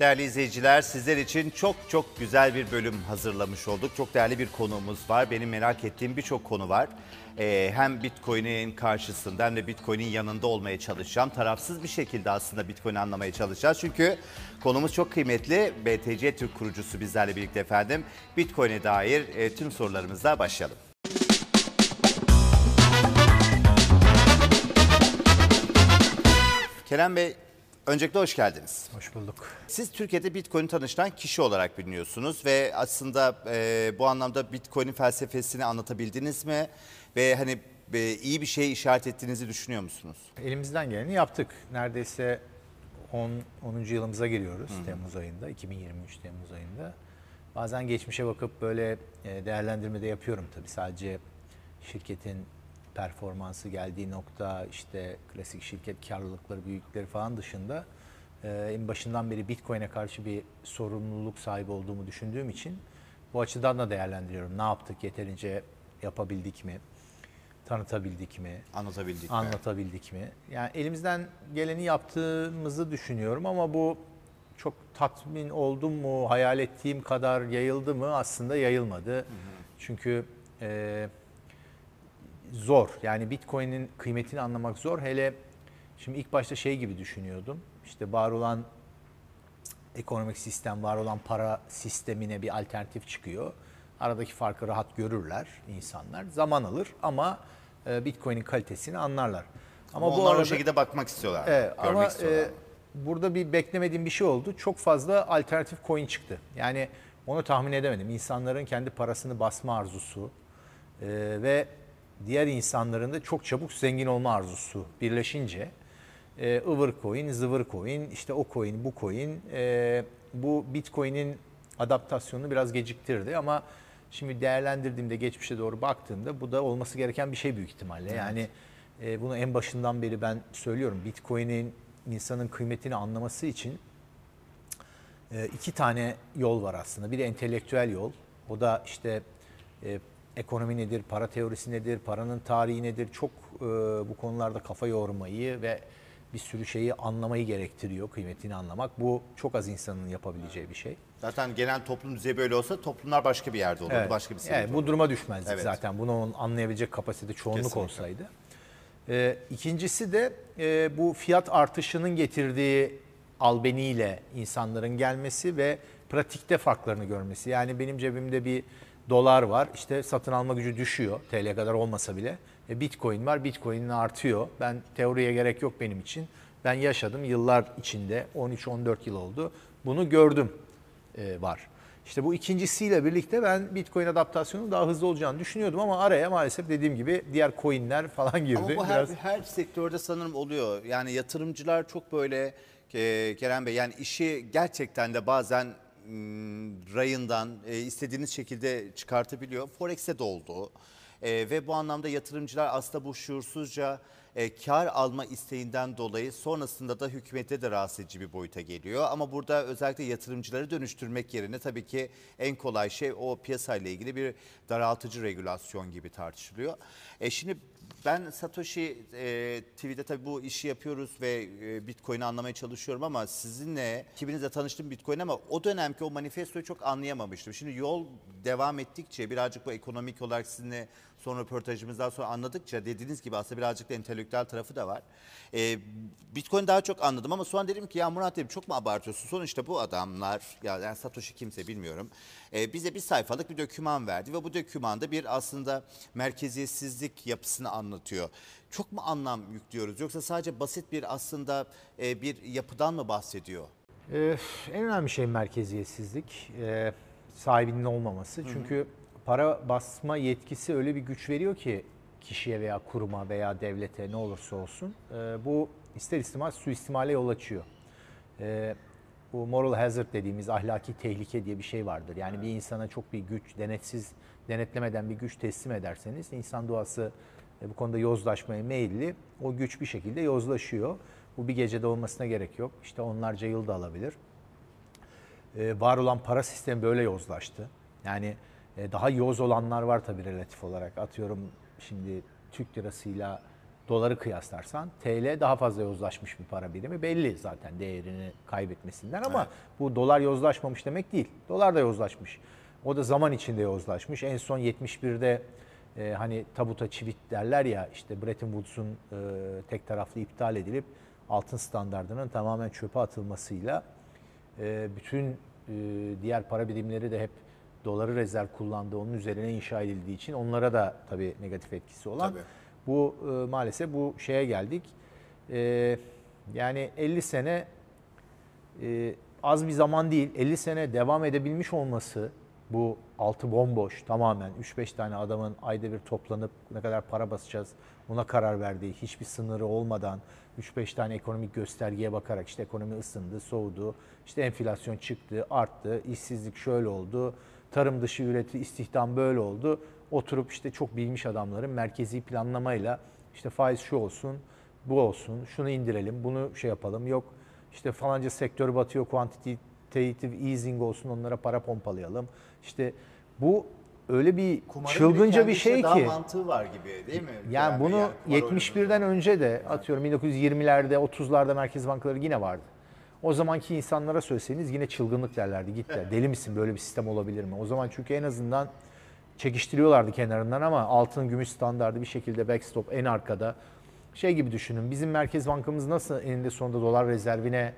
Değerli izleyiciler sizler için çok çok güzel bir bölüm hazırlamış olduk. Çok değerli bir konuğumuz var. Benim merak ettiğim birçok konu var. Ee, hem Bitcoin'in karşısında hem de Bitcoin'in yanında olmaya çalışacağım. Tarafsız bir şekilde aslında Bitcoin'i anlamaya çalışacağız. Çünkü konumuz çok kıymetli. BTC Türk kurucusu bizlerle birlikte efendim. Bitcoin'e dair e, tüm sorularımızla başlayalım. Kerem Bey, öncelikle hoş geldiniz. Hoş bulduk. Siz Türkiye'de Bitcoin'i tanıştıran kişi olarak biliniyorsunuz ve aslında e, bu anlamda Bitcoin'in felsefesini anlatabildiniz mi? Ve hani e, iyi bir şey işaret ettiğinizi düşünüyor musunuz? Elimizden geleni yaptık. Neredeyse 10. 10. yılımıza giriyoruz Temmuz ayında, 2023 Temmuz ayında. Bazen geçmişe bakıp böyle e, değerlendirme de yapıyorum tabii. Sadece şirketin performansı geldiği nokta, işte klasik şirket karlılıkları, büyüklükleri falan dışında en başından beri Bitcoin'e karşı bir sorumluluk sahibi olduğumu düşündüğüm için bu açıdan da değerlendiriyorum. Ne yaptık, yeterince yapabildik mi, tanıtabildik mi? Anlatabildik mi? anlatabildik mi? Yani elimizden geleni yaptığımızı düşünüyorum ama bu çok tatmin oldum mu, hayal ettiğim kadar yayıldı mı? Aslında yayılmadı. Çünkü e, zor. Yani Bitcoin'in kıymetini anlamak zor. Hele şimdi ilk başta şey gibi düşünüyordum. İşte var olan ekonomik sistem, var olan para sistemine bir alternatif çıkıyor. Aradaki farkı rahat görürler insanlar. Zaman alır ama e, Bitcoin'in kalitesini anlarlar. Ama onlar o şekilde bakmak istiyorlar. Evet, görmek ama istiyorlar. e, burada bir beklemediğim bir şey oldu. Çok fazla alternatif coin çıktı. Yani onu tahmin edemedim. İnsanların kendi parasını basma arzusu e, ve diğer insanların da çok çabuk zengin olma arzusu birleşince e, ıvır coin, zıvır coin, işte o coin, bu coin, e, bu Bitcoin'in adaptasyonunu biraz geciktirdi ama şimdi değerlendirdiğimde, geçmişe doğru baktığımda bu da olması gereken bir şey büyük ihtimalle. Yani e, bunu en başından beri ben söylüyorum. Bitcoin'in insanın kıymetini anlaması için e, iki tane yol var aslında. Bir entelektüel yol. O da işte e, ekonomi nedir, para teorisi nedir, paranın tarihi nedir. Çok e, bu konularda kafa yormayı ve bir sürü şeyi anlamayı gerektiriyor, kıymetini anlamak. Bu çok az insanın yapabileceği bir şey. Zaten genel toplum düzeyi böyle olsa toplumlar başka bir yerde olurdu. Başka bir seviyede Evet, bu olurdu. duruma düşmezdik Evet. zaten. Bunu anlayabilecek kapasite çoğunluk Kesinlikle. olsaydı. Ee, ikincisi de e, bu fiyat artışının getirdiği albeniyle insanların gelmesi ve pratikte farklarını görmesi. Yani benim cebimde bir dolar var. İşte satın alma gücü düşüyor. TL kadar olmasa bile. E, Bitcoin var. Bitcoin'in artıyor. Ben teoriye gerek yok benim için. Ben yaşadım yıllar içinde. 13-14 yıl oldu. Bunu gördüm e, var. İşte bu ikincisiyle birlikte ben Bitcoin adaptasyonunun daha hızlı olacağını düşünüyordum ama araya maalesef dediğim gibi diğer coinler falan girdi. Ama bu her, Biraz her sektörde sanırım oluyor. Yani yatırımcılar çok böyle e, Kerem Bey yani işi gerçekten de bazen rayından e, istediğiniz şekilde çıkartabiliyor. Forex'te de oldu. E, ve bu anlamda yatırımcılar aslında bu şuursuzca e, kar alma isteğinden dolayı sonrasında da hükümete de rahatsız edici bir boyuta geliyor. Ama burada özellikle yatırımcıları dönüştürmek yerine tabii ki en kolay şey o piyasayla ilgili bir daraltıcı regülasyon gibi tartışılıyor. E, şimdi ben Satoshi e, TV'de tabii bu işi yapıyoruz ve e, Bitcoin'i anlamaya çalışıyorum ama sizinle ikimizle tanıştım Bitcoin ama o dönemki o manifestoyu çok anlayamamıştım. Şimdi yol devam ettikçe birazcık bu ekonomik olarak sizinle son röportajımızdan sonra anladıkça dediğiniz gibi aslında birazcık da entelektüel tarafı da var. E, Bitcoin daha çok anladım ama sonra dedim ki ya Murat dedim çok mu abartıyorsun? Sonuçta bu adamlar ya yani Satoshi kimse bilmiyorum. E, bize bir sayfalık bir doküman verdi ve bu dokümanda bir aslında merkeziyetsizlik yapısını anlatıyor. Çok mu anlam yüklüyoruz yoksa sadece basit bir aslında e, bir yapıdan mı bahsediyor? Ee, en önemli şey merkeziyetsizlik, ee, sahibinin olmaması. Çünkü para basma yetkisi öyle bir güç veriyor ki kişiye veya kuruma veya devlete ne olursa olsun ee, bu ister istemez suistimale yol açıyor. Ee, bu moral hazard dediğimiz ahlaki tehlike diye bir şey vardır. Yani bir insana çok bir güç, denetsiz, denetlemeden bir güç teslim ederseniz insan doğası e, bu konuda yozlaşmaya meyilli. O güç bir şekilde yozlaşıyor. Bu bir gecede olmasına gerek yok. İşte onlarca yıl da alabilir. Ee, var olan para sistemi böyle yozlaştı. Yani e, daha yoz olanlar var tabii relatif olarak. Atıyorum şimdi Türk lirasıyla doları kıyaslarsan TL daha fazla yozlaşmış bir para birimi belli zaten değerini kaybetmesinden ama bu dolar yozlaşmamış demek değil. Dolar da yozlaşmış. O da zaman içinde yozlaşmış. En son 71'de e, hani tabuta çivit derler ya işte Bretton Woods'un e, tek taraflı iptal edilip altın standardının tamamen çöpe atılmasıyla e, bütün e, diğer para birimleri de hep doları rezerv kullandığı onun üzerine inşa edildiği için onlara da tabii negatif etkisi olan Tabii. bu e, maalesef bu şeye geldik. E, yani 50 sene e, az bir zaman değil. 50 sene devam edebilmiş olması bu altı bomboş tamamen 3-5 tane adamın ayda bir toplanıp ne kadar para basacağız ona karar verdiği hiçbir sınırı olmadan 3-5 tane ekonomik göstergeye bakarak işte ekonomi ısındı, soğudu, işte enflasyon çıktı, arttı, işsizlik şöyle oldu, tarım dışı üreti, istihdam böyle oldu. Oturup işte çok bilmiş adamların merkezi planlamayla işte faiz şu olsun, bu olsun, şunu indirelim, bunu şey yapalım. Yok işte falanca sektör batıyor, quantitative easing olsun onlara para pompalayalım. İşte bu öyle bir Kumarın çılgınca bir şey daha ki. mantığı var gibi değil mi? Yani bunu kumar oyununda. 71'den önce de atıyorum 1920'lerde 30'larda merkez bankaları yine vardı. O zamanki insanlara söyleseniz yine çılgınlık derlerdi. Git der. Deli misin böyle bir sistem olabilir mi? O zaman çünkü en azından çekiştiriyorlardı kenarından ama altın gümüş standardı bir şekilde backstop en arkada. Şey gibi düşünün bizim merkez bankamız nasıl eninde sonunda dolar rezervine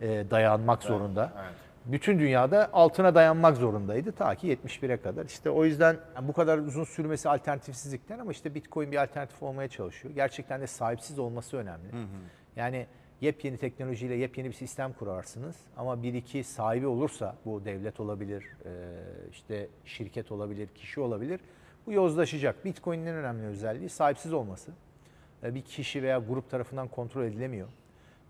e, dayanmak zorunda. evet. Bütün dünyada altına dayanmak zorundaydı ta ki 71'e kadar. İşte o yüzden bu kadar uzun sürmesi alternatifsizlikten ama işte Bitcoin bir alternatif olmaya çalışıyor. Gerçekten de sahipsiz olması önemli. Yani yepyeni teknolojiyle yepyeni bir sistem kurarsınız ama bir iki sahibi olursa bu devlet olabilir, e, işte şirket olabilir, kişi olabilir. Bu yozlaşacak. Bitcoin'in en önemli özelliği sahipsiz olması. E, Bir kişi veya grup tarafından kontrol edilemiyor.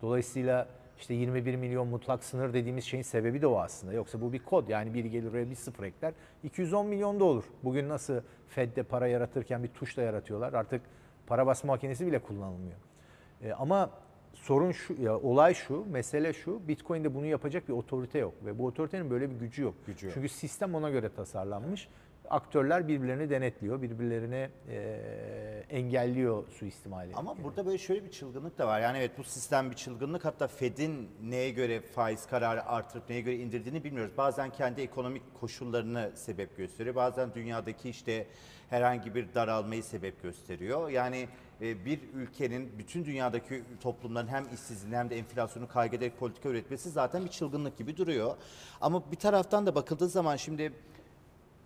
Dolayısıyla işte 21 milyon mutlak sınır dediğimiz şeyin sebebi de o aslında. Yoksa bu bir kod. Yani biri gelir oraya bir sıfır ekler. 210 milyon da olur. Bugün nasıl Fed'de para yaratırken bir tuşla yaratıyorlar. Artık para basma makinesi bile kullanılmıyor. E, ama sorun şu, ya olay şu, mesele şu. Bitcoin'de bunu yapacak bir otorite yok. Ve bu otoritenin böyle bir gücü yok. Gücü yok. Çünkü sistem ona göre tasarlanmış. Aktörler birbirlerini denetliyor, birbirlerini e, engelliyor suistimali. Ama burada böyle şöyle bir çılgınlık da var. Yani evet bu sistem bir çılgınlık. Hatta Fed'in neye göre faiz kararı artırıp neye göre indirdiğini bilmiyoruz. Bazen kendi ekonomik koşullarını sebep gösteriyor. Bazen dünyadaki işte herhangi bir daralmayı sebep gösteriyor. Yani e, bir ülkenin bütün dünyadaki toplumların hem işsizliğini hem de enflasyonu kaygederek politika üretmesi zaten bir çılgınlık gibi duruyor. Ama bir taraftan da bakıldığı zaman şimdi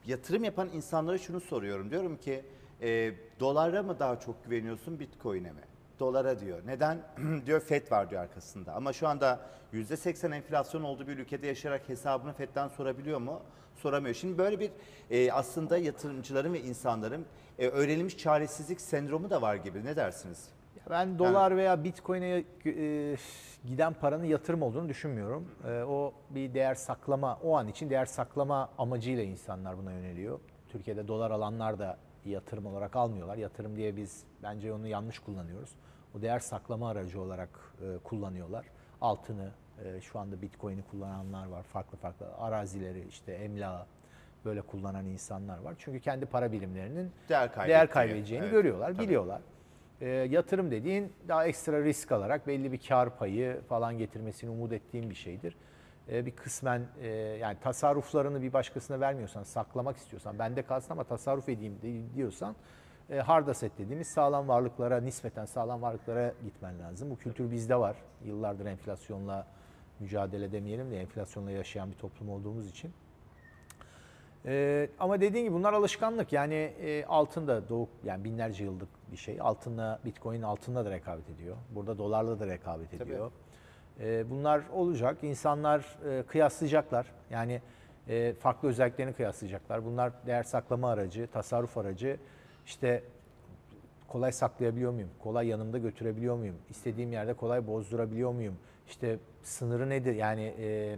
yatırım yapan insanlara şunu soruyorum. Diyorum ki e, dolara mı daha çok güveniyorsun bitcoin'e mi? Dolara diyor. Neden? diyor FED var diyor arkasında. Ama şu anda %80 enflasyon olduğu bir ülkede yaşayarak hesabını FED'den sorabiliyor mu? Soramıyor. Şimdi böyle bir e, aslında yatırımcıların ve insanların e, öğrenilmiş çaresizlik sendromu da var gibi. Ne dersiniz? Ya Ben dolar veya bitcoin'e e, giden paranın yatırım olduğunu düşünmüyorum. E, o bir değer saklama, o an için değer saklama amacıyla insanlar buna yöneliyor. Türkiye'de dolar alanlar da yatırım olarak almıyorlar. Yatırım diye biz bence onu yanlış kullanıyoruz. O değer saklama aracı olarak e, kullanıyorlar. Altını, e, şu anda bitcoin'i kullananlar var. Farklı farklı arazileri, işte emlağı böyle kullanan insanlar var. Çünkü kendi para birimlerinin Değer değer, kaybedeceğini evet, görüyorlar, tabii. biliyorlar. E, yatırım dediğin daha ekstra risk alarak belli bir kar payı falan getirmesini umut ettiğim bir şeydir. E, bir kısmen e, yani tasarruflarını bir başkasına vermiyorsan, saklamak istiyorsan, bende kalsın ama tasarruf edeyim di- diyorsan e, hard asset dediğimiz sağlam varlıklara, nispeten sağlam varlıklara gitmen lazım. Bu kültür bizde var. Yıllardır enflasyonla mücadele demeyelim de enflasyonla yaşayan bir toplum olduğumuz için. Ee, ama dediğin gibi bunlar alışkanlık. Yani e, altın da doğuk yani binlerce yıllık bir şey. Altınla Bitcoin altınla da rekabet ediyor. Burada dolarla da rekabet ediyor. Ee, bunlar olacak. İnsanlar e, kıyaslayacaklar. Yani e, farklı özelliklerini kıyaslayacaklar. Bunlar değer saklama aracı, tasarruf aracı. İşte kolay saklayabiliyor muyum? Kolay yanımda götürebiliyor muyum? İstediğim yerde kolay bozdurabiliyor muyum? İşte sınırı nedir? Yani e,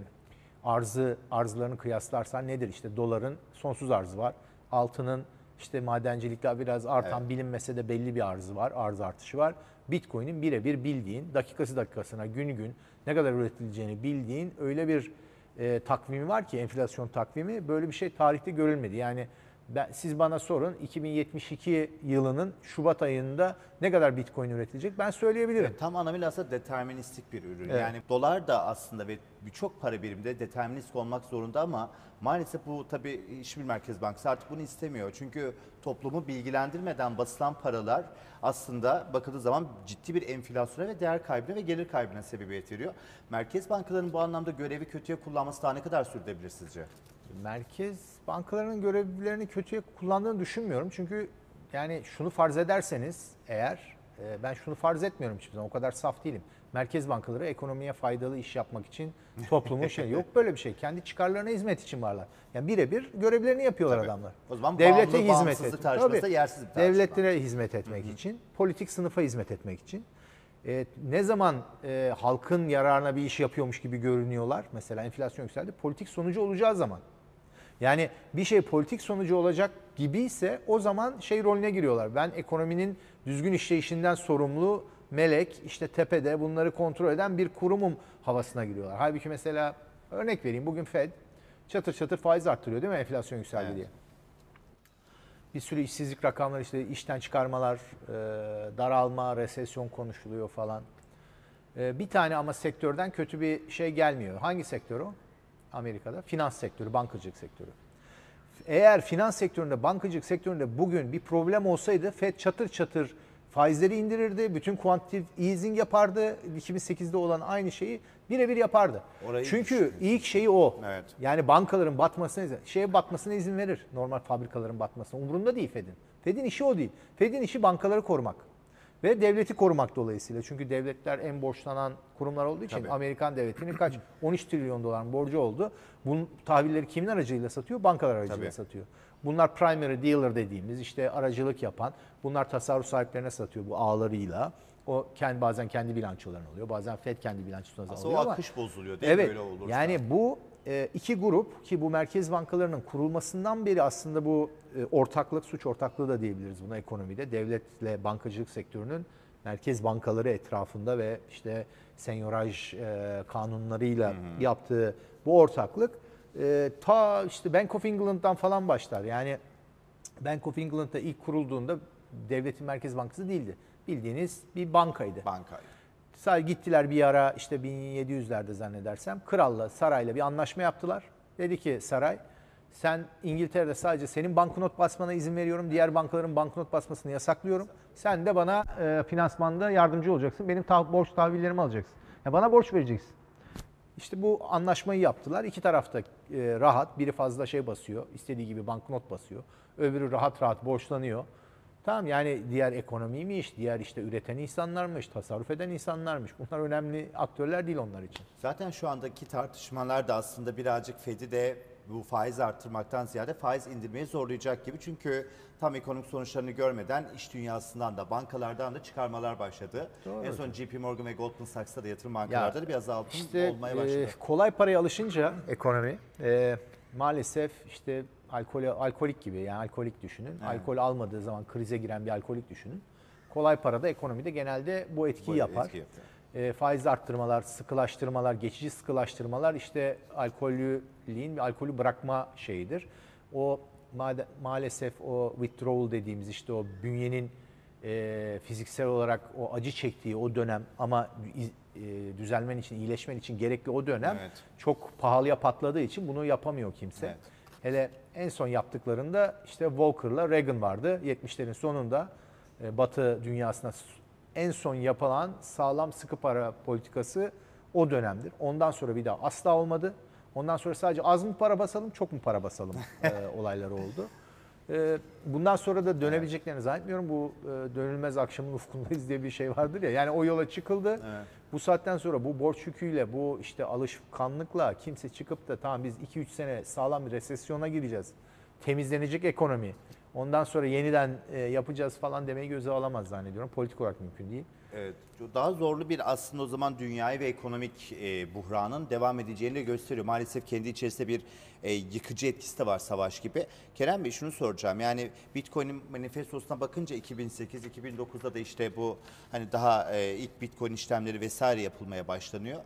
arzı arzlarını kıyaslarsan nedir? İşte doların sonsuz arzı var. Altının işte madencilikler biraz artan bilinmese de belli bir arzı var. Arz artışı var. Bitcoin'in birebir bildiğin dakikası dakikasına gün gün ne kadar üretileceğini bildiğin öyle bir e, takvimi var ki enflasyon takvimi böyle bir şey tarihte görülmedi. Yani Ben, siz bana sorun 2072 yılının Şubat ayında ne kadar Bitcoin üretilecek ben söyleyebilirim. Tam anlamıyla aslında deterministik bir ürün. Evet. Yani dolar da aslında ve birçok para biriminde determinist olmak zorunda ama maalesef bu tabii hiçbir merkez bankası artık bunu istemiyor. Çünkü toplumu bilgilendirmeden basılan paralar aslında bakıldığı zaman ciddi bir enflasyona ve değer kaybına ve gelir kaybına sebebiyet veriyor. Merkez bankalarının bu anlamda görevi kötüye kullanması daha ne kadar sürdürebilir sizce? Merkez bankalarının görevlilerini kötüye kullandığını düşünmüyorum. Çünkü yani şunu farz ederseniz eğer e, ben şunu farz etmiyorum hiçbir zaman o kadar saf değilim. Merkez bankaları ekonomiye faydalı iş yapmak için toplumun şey yok böyle bir şey. Kendi çıkarlarına hizmet için varlar. Yani birebir görevlerini yapıyorlar Tabii. adamlar. O zaman devlete bağımlı, hizmet etmek. Tabii. yersiz bir tartışma. Devletlere hizmet etmek için, politik sınıfa hizmet etmek için. E, ne zaman e, halkın yararına bir iş yapıyormuş gibi görünüyorlar. Mesela enflasyon yükseldi. Politik sonucu olacağı zaman. Yani bir şey politik sonucu olacak gibiyse o zaman şey rolüne giriyorlar. Ben ekonominin düzgün işleyişinden sorumlu melek işte tepede bunları kontrol eden bir kurumum havasına giriyorlar. Halbuki mesela örnek vereyim bugün Fed çatır çatır faiz arttırıyor değil mi enflasyon yükseldi Evet. diye. Bir sürü işsizlik rakamları işte işten çıkarmalar, e, daralma, resesyon konuşuluyor falan. E, bir tane ama sektörden kötü bir şey gelmiyor. Hangi sektör o? Amerika'da finans sektörü, bankacılık sektörü. Eğer finans sektöründe, bankacılık sektöründe bugün bir problem olsaydı Fed çatır çatır faizleri indirirdi, bütün kuantitatif easing yapardı. 2008'de olan aynı şeyi birebir yapardı. Orayı Çünkü ilk şeyi o. Evet. Yani bankaların batmasına izin, şeye batmasına izin verir. Normal fabrikaların batmasına. Umurunda değil Fed'in. Fed'in işi o değil. Fed'in işi bankaları korumak. Ve devleti korumak dolayısıyla. Çünkü devletler en borçlanan kurumlar olduğu için Tabii. Amerikan devletinin kaç 13 trilyon dolar borcu oldu. Bunun tahvilleri kimin aracılığıyla satıyor? Bankalar aracılığıyla Tabii. satıyor. Bunlar primary dealer dediğimiz işte aracılık yapan, bunlar tasarruf sahiplerine satıyor bu ağlarıyla. O kendi bazen kendi bilançolarını alıyor. Bazen Fed kendi bilançosuna Aslında alıyor o ama akış bozuluyor değil mi evet, böyle olursa? Yani bu e, iki grup ki bu merkez bankalarının kurulmasından beri aslında bu e, ortaklık, suç ortaklığı da diyebiliriz buna ekonomide. Devletle bankacılık sektörünün merkez bankaları etrafında ve işte senyoraj e, kanunlarıyla yaptığı bu ortaklık e, ta işte Bank of England'dan falan başlar. Yani Bank of England'da ilk kurulduğunda devletin merkez bankası değildi. Bildiğiniz bir bankaydı. Banka. Sadece gittiler bir ara işte 1700'lerde zannedersem kralla sarayla bir anlaşma yaptılar. Dedi ki saray sen İngiltere'de sadece senin banknot basmana izin veriyorum. Diğer bankaların banknot basmasını yasaklıyorum. Sen de bana e, finansmanda yardımcı olacaksın. Benim ta- borç tahvillerimi alacaksın. Ya bana borç vereceksin. İşte bu anlaşmayı yaptılar. İki tarafta e, rahat. Biri fazla şey basıyor. istediği gibi banknot basıyor. Öbürü rahat rahat borçlanıyor. Tamam yani diğer ekonomiymiş, diğer işte üreten insanlarmış, tasarruf eden insanlarmış. Bunlar önemli aktörler değil onlar için. Zaten şu andaki tartışmalar da aslında birazcık Fed'i de bu faiz arttırmaktan ziyade faiz indirmeye zorlayacak gibi. Çünkü tam ekonomik sonuçlarını görmeden iş dünyasından da bankalardan da çıkarmalar başladı. En son JP Morgan ve Goldman Sachs'ta da yatırım bankalarda da bir azaltım İşte olmaya başladı. e, kolay paraya alışınca ekonomi e, maalesef işte alkol alkolik gibi yani alkolik düşünün. Alkol almadığı zaman krize giren bir alkolik düşünün. Kolay parada ekonomide genelde bu etkiyi Bu yapar. etki yapıyor. E, faiz arttırmalar, sıkılaştırmalar, geçici sıkılaştırmalar işte alkollüliğin alkolü bırakma şeyidir. O made- maalesef o withdrawal dediğimiz işte o bünyenin e, fiziksel olarak o acı çektiği o dönem ama e, düzelmen için, iyileşmen için gerekli o dönem Evet. çok pahalıya patladığı için bunu yapamıyor kimse. Evet. Hele en son yaptıklarında işte Walker'la Reagan vardı. 70'lerin sonunda e, Batı dünyasına en son yapılan sağlam sıkı para politikası o dönemdir. Ondan sonra bir daha asla olmadı. Ondan sonra sadece az mı para basalım, çok mu para basalım e, olayları oldu. E, bundan sonra da dönebileceklerini zannetmiyorum. Bu e, dönülmez akşamın ufkundayız diye bir şey vardır ya. Yani o yola çıkıldı. Evet. Bu saatten sonra bu borç yüküyle, bu işte alışkanlıkla kimse çıkıp da tamam biz 2-3 sene sağlam bir resesyona gireceğiz. Temizlenecek ekonomi. Ondan sonra yeniden e, yapacağız falan demeyi göze alamaz zannediyorum. Politik olarak mümkün değil. Evet, daha zorlu bir aslında o zaman dünyayı ve ekonomik e, buhranın devam edeceğini de gösteriyor. Maalesef kendi içerisinde bir e, yıkıcı etkisi de var savaş gibi. Kerem Bey şunu soracağım. Yani Bitcoin'in manifestosuna bakınca 2008-2009'da da işte bu hani daha e, ilk Bitcoin işlemleri vesaire yapılmaya başlanıyor.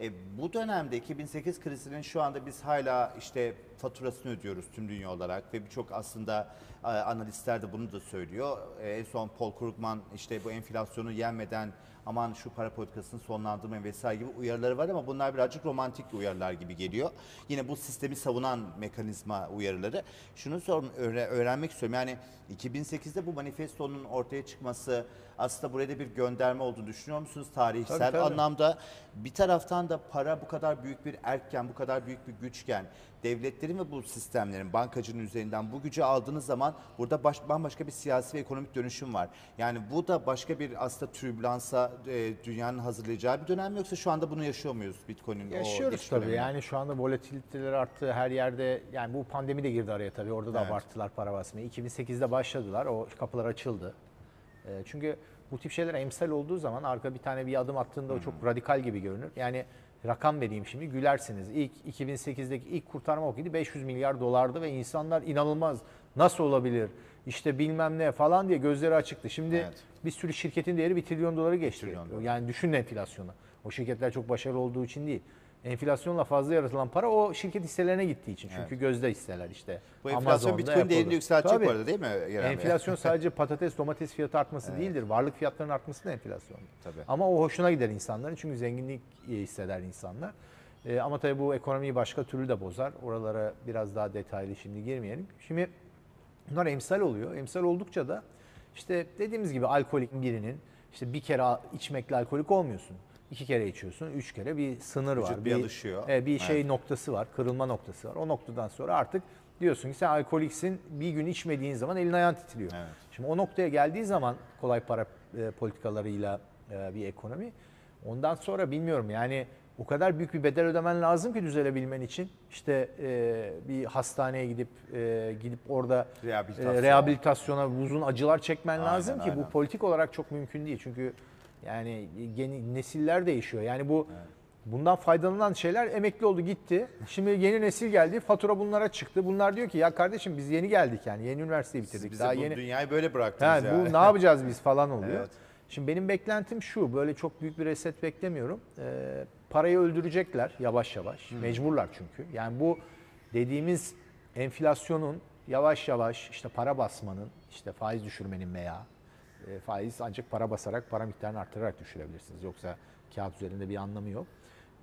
E, bu dönemde 2008 krizinin şu anda biz hala işte faturasını ödüyoruz tüm dünya olarak ve birçok aslında e, analistler de bunu da söylüyor. E, en son Paul Krugman işte bu enflasyonu yenmeden aman şu para politikasını sonlandırmayın vesaire gibi uyarıları var ama bunlar birazcık romantik uyarılar gibi geliyor. Yine bu sistemi savunan mekanizma uyarıları. Şunu sorun, öğre- öğrenmek istiyorum. Yani 2008'de bu manifestonun ortaya çıkması aslında buraya da bir gönderme olduğunu düşünüyor musunuz tarihsel Tabii, tabii. anlamda? Bir taraftan da para bu kadar büyük bir erkken, bu kadar büyük bir güçken devletlerin ve bu sistemlerin bankacının üzerinden bu gücü aldığınız zaman burada baş, bambaşka bir siyasi ve ekonomik dönüşüm var. Yani bu da başka bir aslında türbülansa e, dünyanın hazırlayacağı bir dönem mi yoksa şu anda bunu yaşıyor muyuz Bitcoin'in Yaşıyoruz tabii. Yani şu anda volatiliteler arttı her yerde. Yani bu pandemi de girdi araya tabii. Orada da Evet. abarttılar para basmayı. 2008'de başladılar. O kapılar açıldı. Ee, çünkü bu tip şeyler emsal olduğu zaman arka bir tane bir adım attığında o çok radikal gibi görünür. Yani rakam vereyim şimdi gülersiniz. İlk 2008'deki ilk kurtarma okuydu 500 milyar dolardı ve insanlar inanılmaz nasıl olabilir? İşte bilmem ne falan diye gözleri açıktı. Şimdi Evet. bir sürü şirketin değeri bir trilyon doları geçti. Trilyon dolar. Yani düşünün enflasyonu. O şirketler çok başarılı olduğu için değil. Enflasyonla fazla yaratılan para o şirket hisselerine gittiği için. Çünkü gözde hisseler işte. Bu enflasyon Amazon'da, Bitcoin değerini yükseltecek Tabii. bu arada değil mi Bey? Enflasyon sadece patates, domates fiyatı artması değildir. Varlık fiyatlarının artması da enflasyon. Tabii. Ama o hoşuna gider insanların çünkü zenginlik hisseder insanlar. Ee, ama tabii bu ekonomiyi başka türlü de bozar. Oralara biraz daha detaylı şimdi girmeyelim. Şimdi bunlar emsal oluyor. Emsal oldukça da işte dediğimiz gibi alkolik birinin işte bir kere içmekle alkolik olmuyorsun. İki kere içiyorsun, üç kere bir sınır Vücut var. bir alışıyor. e, bir şey Evet. noktası var, kırılma noktası var. O noktadan sonra artık diyorsun ki sen alkoliksin. Bir gün içmediğin zaman elin ayağın titriyor. Evet. Şimdi o noktaya geldiği zaman kolay para e, politikalarıyla e, bir ekonomi ondan sonra bilmiyorum yani o kadar büyük bir bedel ödemen lazım ki düzelebilmen için. İşte e, bir hastaneye gidip e, gidip orada Rehabilitasyon. e, rehabilitasyona uzun acılar çekmen Aynen, lazım ki aynen. bu politik olarak çok mümkün değil. Çünkü yani yeni nesiller değişiyor. Yani bu bundan faydalanan şeyler emekli oldu gitti. Şimdi yeni nesil geldi. Fatura bunlara çıktı. Bunlar diyor ki ya kardeşim biz yeni geldik yani. Yeni üniversiteyi bitirdik. Siz bize Daha bu yeni dünyayı böyle bıraktınız Ha, yani. bu ne yapacağız biz falan oluyor. Evet. Şimdi benim beklentim şu, böyle çok büyük bir reset beklemiyorum. Ee, parayı öldürecekler yavaş yavaş, mecburlar çünkü. Yani bu dediğimiz enflasyonun yavaş yavaş işte para basmanın, işte faiz düşürmenin veya e, faiz ancak para basarak, para miktarını arttırarak düşürebilirsiniz. Yoksa kağıt üzerinde bir anlamı yok.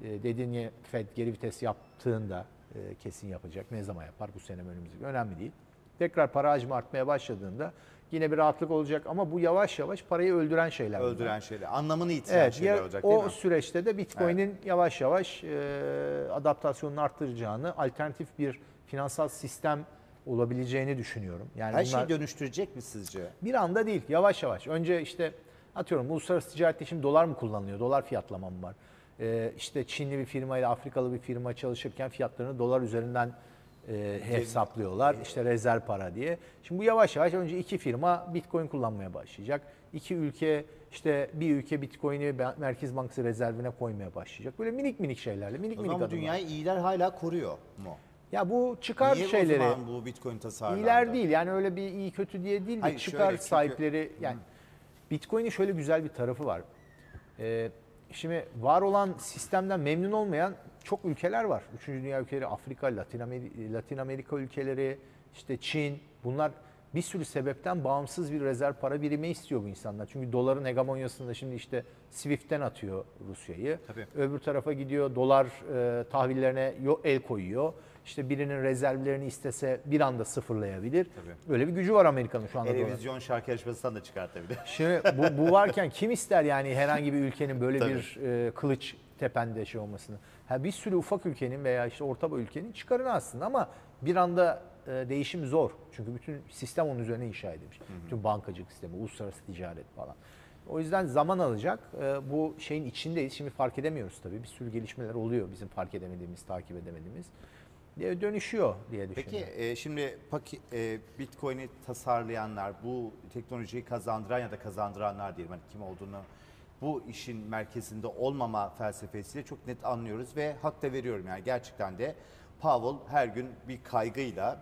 E, dediğin Fed geri vites yaptığında e, kesin yapacak. Ne zaman yapar? Bu sene mi önümüzdeki önemli değil. Tekrar para hacmi artmaya başladığında yine bir rahatlık olacak ama bu yavaş yavaş parayı öldüren şeyler. bunlar. Öldüren şeyler. Anlamını yitiren Evet, şeyler olacak değil o mi? süreçte de Bitcoin'in yavaş yavaş e, adaptasyonunu arttıracağını, alternatif bir finansal sistem olabileceğini düşünüyorum. Yani Her şeyi dönüştürecek mi sizce? bir anda değil, yavaş yavaş. Önce işte atıyorum uluslararası ticarette şimdi dolar mı kullanılıyor? Dolar fiyatlama mı var? E, işte Çinli bir firma ile Afrikalı bir firma çalışırken fiyatlarını dolar üzerinden e, hesaplıyorlar. İşte rezerv para diye. Şimdi bu yavaş yavaş önce iki firma Bitcoin kullanmaya başlayacak. İki ülke işte bir ülke Bitcoin'i Merkez Bankası rezervine koymaya başlayacak. Böyle minik minik şeylerle, minik O minik adımlar. dünyayı iyiler hala koruyor mu? Ya bu çıkar Niye şeyleri. o zaman bu Bitcoin tasarlandı? İyiler değil yani öyle bir iyi kötü diye değil de Hayır, çıkar şöyle, çünkü- sahipleri yani Bitcoin'in şöyle güzel bir tarafı var. Ee, şimdi var olan sistemden memnun olmayan çok ülkeler var. Üçüncü dünya ülkeleri, Afrika, Latin Amerika, Latin Amerika ülkeleri, işte Çin bunlar bir sürü sebepten bağımsız bir rezerv para birimi istiyor bu insanlar. Çünkü doların hegemonyasında şimdi işte Swift'ten atıyor Rusya'yı. Öbür tarafa gidiyor dolar e, tahvillerine el koyuyor. İşte birinin rezervlerini istese bir anda sıfırlayabilir. Tabii. Öyle bir gücü var Amerika'nın şu anda. Televizyon şarkı yarışmasından da çıkartabilir. Şimdi bu, bu varken kim ister yani herhangi bir ülkenin böyle Tabii. bir e, kılıç tepende şey olmasını? Ha bir sürü ufak ülkenin veya işte orta boy ülkenin çıkarını aslında ama bir anda e, değişim zor. Çünkü bütün sistem onun üzerine inşa edilmiş. Bütün bankacılık sistemi, uluslararası ticaret falan. O yüzden zaman alacak. E, bu şeyin içindeyiz. Şimdi fark edemiyoruz tabii. Bir sürü gelişmeler oluyor bizim fark edemediğimiz, takip edemediğimiz. E, Dönüşüyor diye düşünüyorum. Peki e, şimdi paki, e, Bitcoin'i tasarlayanlar, bu teknolojiyi kazandıran ya da kazandıranlar diyelim hani kim olduğunu bu işin merkezinde olmama felsefesiyle çok net anlıyoruz ve hak da veriyorum yani gerçekten de Powell her gün bir kaygıyla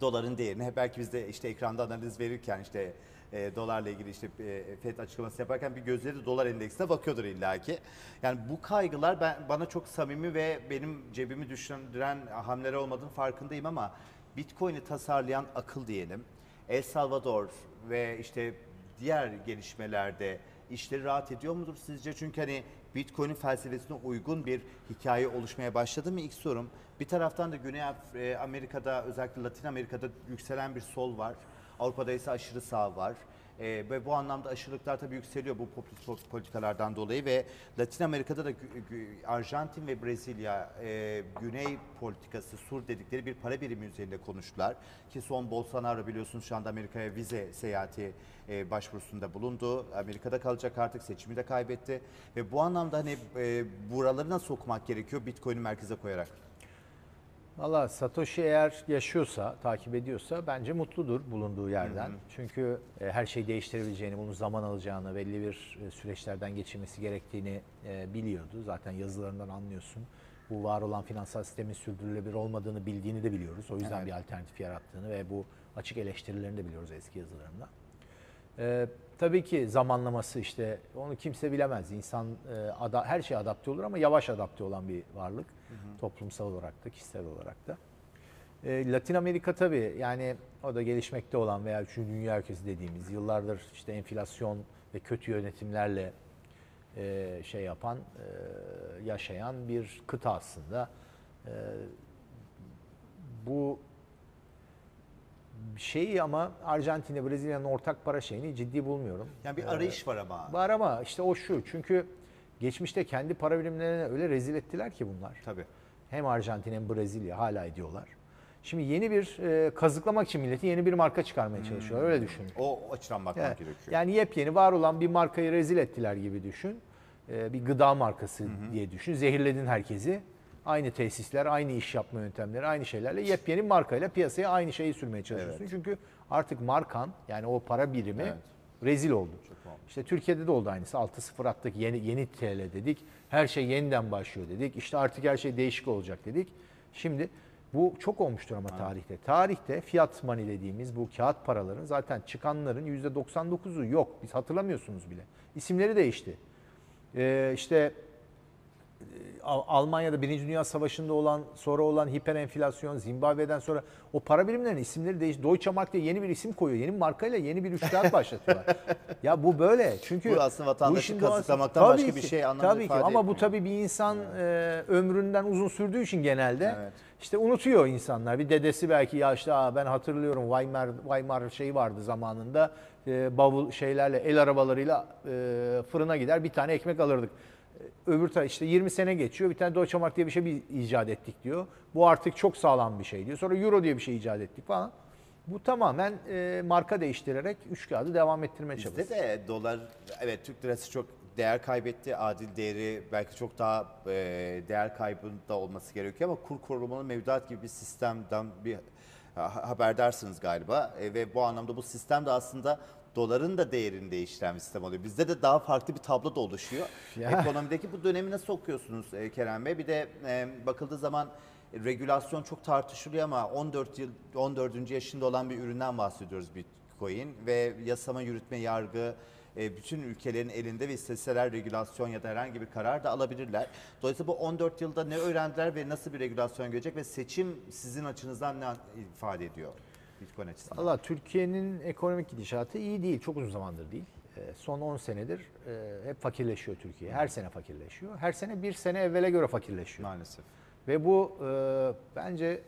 doların değerini belki biz de işte ekranda analiz verirken işte e, dolarla ilgili işte e, FED açıklaması yaparken bir gözleri dolar endeksine bakıyordur illaki. Yani bu kaygılar ben bana çok samimi ve benim cebimi düşündüren hamleler olmadığını farkındayım ama Bitcoin'i tasarlayan akıl diyelim. El Salvador ve işte diğer gelişmelerde işleri rahat ediyor mudur sizce? Çünkü hani Bitcoin'in felsefesine uygun bir hikaye oluşmaya başladı mı ilk sorum. Bir taraftan da Güney e, Amerika'da özellikle Latin Amerika'da yükselen bir sol var. Avrupa'da ise aşırı sağ var. E, ve bu anlamda aşırılıklar tabii yükseliyor bu popülist politikalardan dolayı ve Latin Amerika'da da Arjantin ve Brezilya e, güney politikası sur dedikleri bir para birimi üzerinde konuştular. Ki son Bolsonaro biliyorsunuz şu anda Amerika'ya vize seyahati e, başvurusunda bulundu. Amerika'da kalacak artık seçimi de kaybetti ve bu anlamda hani e, buraları nasıl okumak gerekiyor Bitcoin'i merkeze koyarak? Valla Satoshi eğer yaşıyorsa, takip ediyorsa bence mutludur bulunduğu yerden. Çünkü e, her şeyi değiştirebileceğini, bunun zaman alacağını, belli bir e, süreçlerden geçirmesi gerektiğini e, biliyordu. Zaten yazılarından anlıyorsun. Bu var olan finansal sistemin sürdürülebilir olmadığını bildiğini de biliyoruz. O yüzden Evet. bir alternatif yarattığını ve bu açık eleştirilerini de biliyoruz eski yazılarında. Ee, tabii ki zamanlaması işte onu kimse bilemez. İnsan e, ada, her şeye adapte olur ama yavaş adapte olan bir varlık. Toplumsal olarak da kişisel olarak da. Ee, Latin Amerika tabii yani o da gelişmekte olan veya üçüncü dünya ülkesi dediğimiz yıllardır işte enflasyon ve kötü yönetimlerle e, şey yapan, e, yaşayan bir kıta aslında. E, bu şeyi ama Arjantin'e Brezilya'nın ortak para şeyini ciddi bulmuyorum. Yani bir arayış var ama. Var ama işte o şu. Çünkü geçmişte kendi para birimlerine öyle rezil ettiler ki bunlar. Tabii. Hem Arjantin hem Brezilya hala ediyorlar. Şimdi yeni bir e, kazıklamak için milleti yeni bir marka çıkarmaya çalışıyorlar. Öyle düşünün. O açıdan bakmak Evet. gerekiyor. Yani yepyeni var olan bir markayı rezil ettiler gibi düşün. Ee, bir gıda markası diye düşün. Zehirledin herkesi. Aynı tesisler, aynı iş yapma yöntemleri, aynı şeylerle yepyeni markayla piyasaya aynı şeyi sürmeye çalışıyorsun. Çünkü artık markan yani o para birimi Evet. Rezil oldu. İşte Türkiye'de de oldu aynısı. 6.0 attık yeni, yeni TL dedik. Her şey yeniden başlıyor dedik. İşte artık her şey değişik olacak dedik. Şimdi bu çok olmuştur ama tarihte. Tarihte fiyat money dediğimiz bu kağıt paraların zaten çıkanların %99'u yok. Biz hatırlamıyorsunuz bile. İsimleri değişti. Ee, işte Almanya'da Birinci Dünya Savaşı'nda olan, sonra olan hiperenflasyon, Zimbabwe'den sonra o para birimlerinin isimleri değişti. Deutsche Mark diye yeni bir isim koyuyor. Yeni bir markayla yeni bir üçkağıt başlatıyorlar. ya bu böyle. Çünkü Bu aslında vatandaşı kazıklamaktan başka bir ki, şey anlam Tabii ki ama bu tabii bir insan e, ömründen uzun sürdüğü için genelde Evet. işte unutuyor insanlar. Bir dedesi belki ya işte Aa, ben hatırlıyorum Weimar Weimar şeyi vardı zamanında. E, bavul şeylerle el arabalarıyla e, fırına gider bir tane ekmek alırdık. Öbür taraf işte 20 sene geçiyor. Bir tane Deutsche Mark diye bir şey bir icat ettik diyor. Bu artık çok sağlam bir şey diyor. Sonra Euro diye bir şey icat ettik falan. Bu tamamen e, marka değiştirerek üç kağıdı devam ettirmeye Bizde çalışıyor. de dolar, evet Türk lirası çok değer kaybetti. Adil değeri belki çok daha e, değer kaybında olması gerekiyor ama kur korumalı mevduat gibi bir sistemden bir ha- haberdarsınız galiba. E, ve bu anlamda bu sistem de aslında doların da değerini değiştiren bir sistem oluyor. Bizde de daha farklı bir tablo da oluşuyor. Ya. Ekonomideki bu dönemi nasıl okuyorsunuz e, Kerem Bey? Bir de e, bakıldığı zaman regülasyon çok tartışılıyor ama 14 yıl 14. yaşında olan bir üründen bahsediyoruz Bitcoin ve yasama, yürütme, yargı e, bütün ülkelerin elinde ve isteseler regülasyon ya da herhangi bir karar da alabilirler. Dolayısıyla bu 14 yılda ne öğrendiler ve nasıl bir regülasyon görecek ve seçim sizin açınızdan ne ifade ediyor Bitcoin açısından? Valla Türkiye'nin ekonomik gidişatı iyi değil. Çok uzun zamandır değil. Ee, Son 10 senedir e, hep fakirleşiyor Türkiye. Her sene fakirleşiyor. Her sene bir sene evvele göre fakirleşiyor. Maalesef. Ve bu e, bence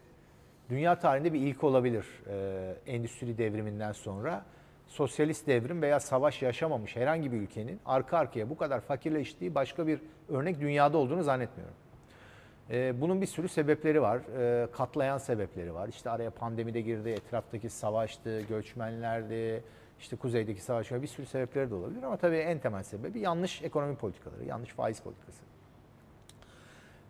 dünya tarihinde bir ilk olabilir. E, endüstri devriminden sonra sosyalist devrim veya savaş yaşamamış herhangi bir ülkenin arka arkaya bu kadar fakirleştiği başka bir örnek dünyada olduğunu zannetmiyorum. E, bunun bir sürü sebepleri var. E, katlayan sebepleri var. İşte araya pandemi de girdi, etraftaki savaştı, göçmenlerdi, işte kuzeydeki savaş. Bir sürü sebepleri de olabilir ama tabii en temel sebebi yanlış ekonomi politikaları, yanlış faiz politikası.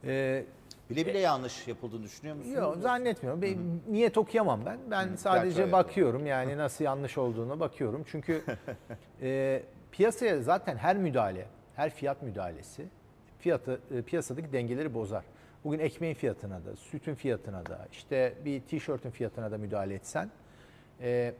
E, Bile bile yanlış yapıldığını düşünüyor musunuz? Yok zannetmiyorum. Ben niyet okuyamam ben. Ben sadece Gerçi bakıyorum yani nasıl yanlış olduğuna bakıyorum. Çünkü e, piyasaya zaten her müdahale, her fiyat müdahalesi fiyatı e, piyasadaki dengeleri bozar. Bugün ekmeğin fiyatına da, sütün fiyatına da, işte bir tişörtün fiyatına da müdahale etsen e,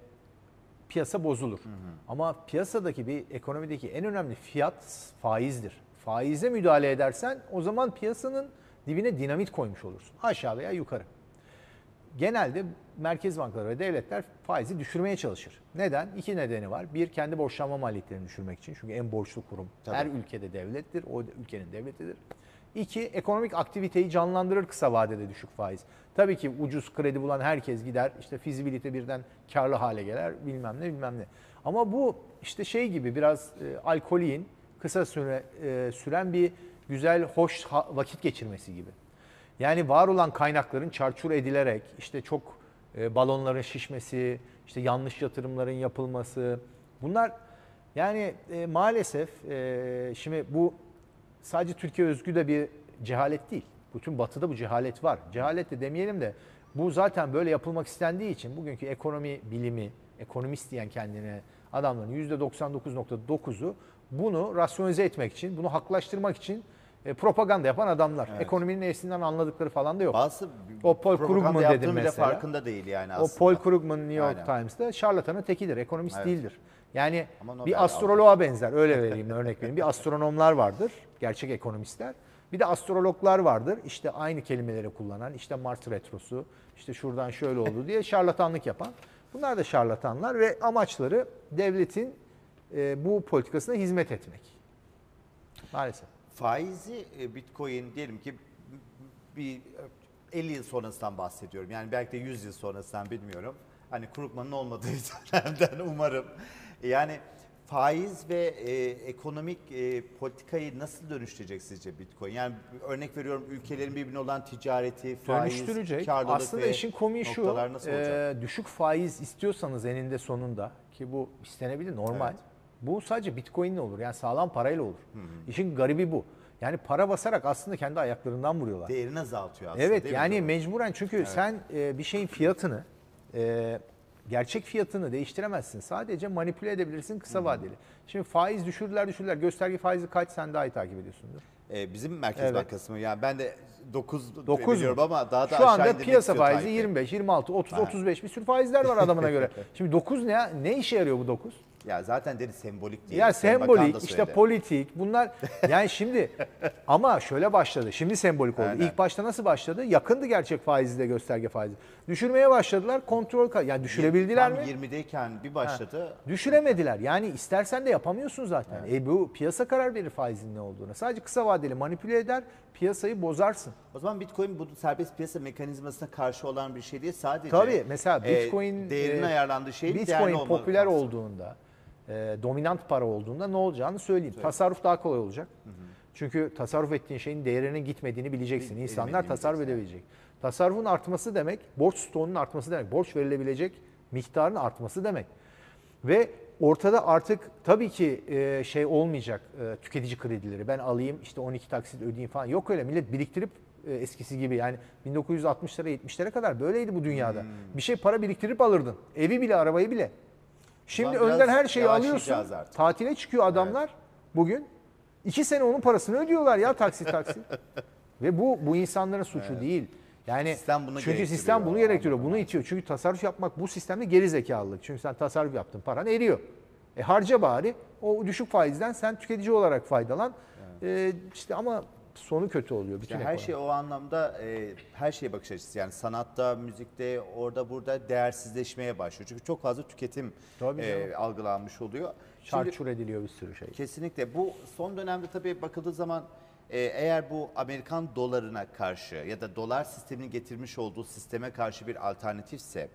piyasa bozulur. Ama piyasadaki bir ekonomideki en önemli fiyat faizdir. Faize müdahale edersen o zaman piyasanın dibine dinamit koymuş olursun. Aşağı veya yukarı. Genelde merkez bankaları ve devletler faizi düşürmeye çalışır. Neden? İki nedeni var. Bir, kendi borçlanma maliyetlerini düşürmek için. Çünkü en borçlu kurum Tabii. her ülkede devlettir. O ülkenin devletidir. İki, ekonomik aktiviteyi canlandırır kısa vadede düşük faiz. Tabii ki ucuz kredi bulan herkes gider. işte fizibilite birden karlı hale gelir. Bilmem ne bilmem ne. Ama bu işte şey gibi biraz e, alkolin kısa süre e, süren bir güzel, hoş ha- vakit geçirmesi gibi. Yani var olan kaynakların çarçur edilerek işte çok e, balonların şişmesi, işte yanlış yatırımların yapılması bunlar yani e, maalesef e, şimdi bu sadece Türkiye özgü de bir cehalet değil. Bütün batıda bu cehalet var. Cehalet de demeyelim de bu zaten böyle yapılmak istendiği için bugünkü ekonomi bilimi, ekonomist diyen kendine adamların %99.9'u bunu rasyonize etmek için, bunu haklaştırmak için e, propaganda yapan adamlar. Ekonominin nesinden anladıkları falan da yok. Bazı O Paul Krugman dedim bile mesela. farkında değil yani O aslında. Paul Krugman New York Aynen. Times'ta şarlatanın tekidir, ekonomist Evet. değildir. Yani bir astroloğa benzer, öyle vereyim örnek vereyim. Bir astronomlar vardır, gerçek ekonomistler. Bir de astrologlar vardır, işte aynı kelimeleri kullanan, işte Mars retrosu, işte şuradan şöyle oldu diye şarlatanlık yapan. Bunlar da şarlatanlar ve amaçları devletin e, bu politikasına hizmet etmek. Maalesef. Faizi e, Bitcoin diyelim ki bir 50 yıl sonrasından bahsediyorum. Yani belki de 100 yıl sonrasından bilmiyorum. Hani Krugman'ın olmadığı dönemden umarım. Yani faiz ve e, ekonomik e, politikayı nasıl dönüştürecek sizce Bitcoin? Yani örnek veriyorum ülkelerin birbirine olan ticareti, faiz, dönüştürecek. karlılık Aslında ve işin komiği şu, noktalar nasıl olacak? e, düşük faiz istiyorsanız eninde sonunda ki bu istenebilir normal. Evet. Bu sadece Bitcoin'le olur. Yani sağlam parayla olur. İşin garibi bu. Yani para basarak aslında kendi ayaklarından vuruyorlar. Değerini azaltıyor aslında Evet yani mecburen çünkü sen e, bir şeyin fiyatını e, gerçek fiyatını değiştiremezsin. Sadece manipüle edebilirsin kısa vadeli. Şimdi faiz düşürdüler düşürdüler. Gösterge faizi kaç sen daha iyi takip ediyorsundur. E, bizim Merkez Evet. Bankası mı? Yani ben de 9, 9 biliyorum mu? ama daha da Şu aşağı anda piyasa faizi Tayyip Bey. 25, 26, 30, 35 bir sürü faizler var adamına göre. Şimdi 9 ne ne işe yarıyor bu 9? Ya zaten dedi sembolik değil. Ya sembolik, işte politik bunlar yani şimdi ama şöyle başladı. Şimdi sembolik oldu. Aynen. İlk başta nasıl başladı? Yakındı gerçek faizle gösterge faizi. Düşürmeye başladılar. Kontrol yani düşürebildiler Tam mi? 20'deyken bir başladı. Düşüremediler. Yani istersen de yapamıyorsun zaten. E bu piyasa karar verir faizin ne olduğuna. Sadece kısa vadeli manipüle eder, piyasayı bozarsın. O zaman Bitcoin bu serbest piyasa mekanizmasına karşı olan bir şey değil. Sadece Tabii mesela e, Bitcoin değerinin e, ayarlandığı şey Bitcoin popüler olduğunda, e, dominant para olduğunda ne olacağını söyleyeyim. Tasarruf daha kolay olacak. Çünkü tasarruf ettiğin şeyin değerinin gitmediğini bileceksin. Bil- İnsanlar tasarruf edebilecek. Tasarrufun artması demek, borç stoğunun artması demek. Borç verilebilecek miktarın artması demek. Ve ortada artık tabii ki e, şey olmayacak e, tüketici kredileri. Ben alayım işte 12 taksit ödeyeyim falan. Yok öyle millet biriktirip e, eskisi gibi yani 1960'lara 70'lere kadar böyleydi bu dünyada. Hmm. Bir şey para biriktirip alırdın. Evi bile arabayı bile. Şimdi biraz önden her şeyi alıyorsun. Tatile çıkıyor adamlar bugün. iki sene onun parasını ödüyorlar ya taksit taksit. Ve bu bu insanların suçu değil. Yani Sistem bunu çünkü sistem bunu gerektiriyor. Bunu itiyor. Çünkü tasarruf yapmak bu sistemde geri zekalılık. Çünkü sen tasarruf yaptın, paran eriyor. E harca bari. O düşük faizden sen tüketici olarak faydalan. E, işte ama sonu kötü oluyor bütün Yani her şey o anlamda e, her şeye bakış açısı yani sanatta, müzikte, orada burada değersizleşmeye başlıyor. Çünkü çok fazla tüketim Tabii e, canım. algılanmış oluyor. Çarçur ediliyor bir sürü şey. Kesinlikle. Bu son dönemde tabii bakıldığı zaman e, eğer bu Amerikan dolarına karşı ya da dolar sisteminin getirmiş olduğu sisteme karşı bir alternatifse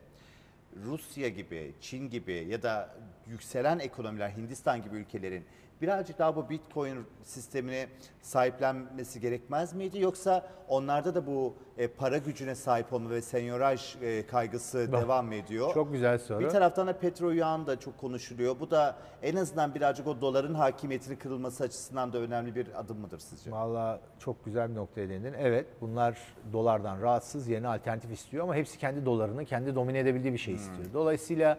Rusya gibi, Çin gibi ya da yükselen ekonomiler Hindistan gibi ülkelerin birazcık daha bu Bitcoin sistemine sahiplenmesi gerekmez miydi? Yoksa onlarda da bu e, para gücüne sahip olma ve senyoraj e, kaygısı devam mı ediyor? Çok güzel soru. Bir taraftan da petrol yağın da çok konuşuluyor. Bu da en azından birazcık o doların hakimiyetini kırılması açısından da önemli bir adım mıdır sizce? Valla çok güzel bir noktaya değindin. Evet bunlar dolardan rahatsız yerine alternatif istiyor ama hepsi kendi dolarını kendi domine edebildiği bir şey istiyor. Dolayısıyla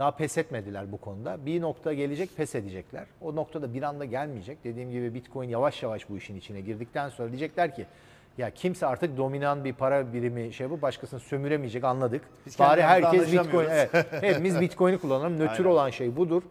daha pes etmediler bu konuda. Bir nokta gelecek pes edecekler. O noktada bir anda gelmeyecek. Dediğim gibi Bitcoin yavaş yavaş bu işin içine girdikten sonra diyecekler ki Ya kimse artık dominan bir para birimi şey bu başkasını sömüremeyecek anladık. Biz Bari herkes Bitcoin evet, hepimiz Bitcoin'i kullanalım. Nötr Aynen. olan şey budur.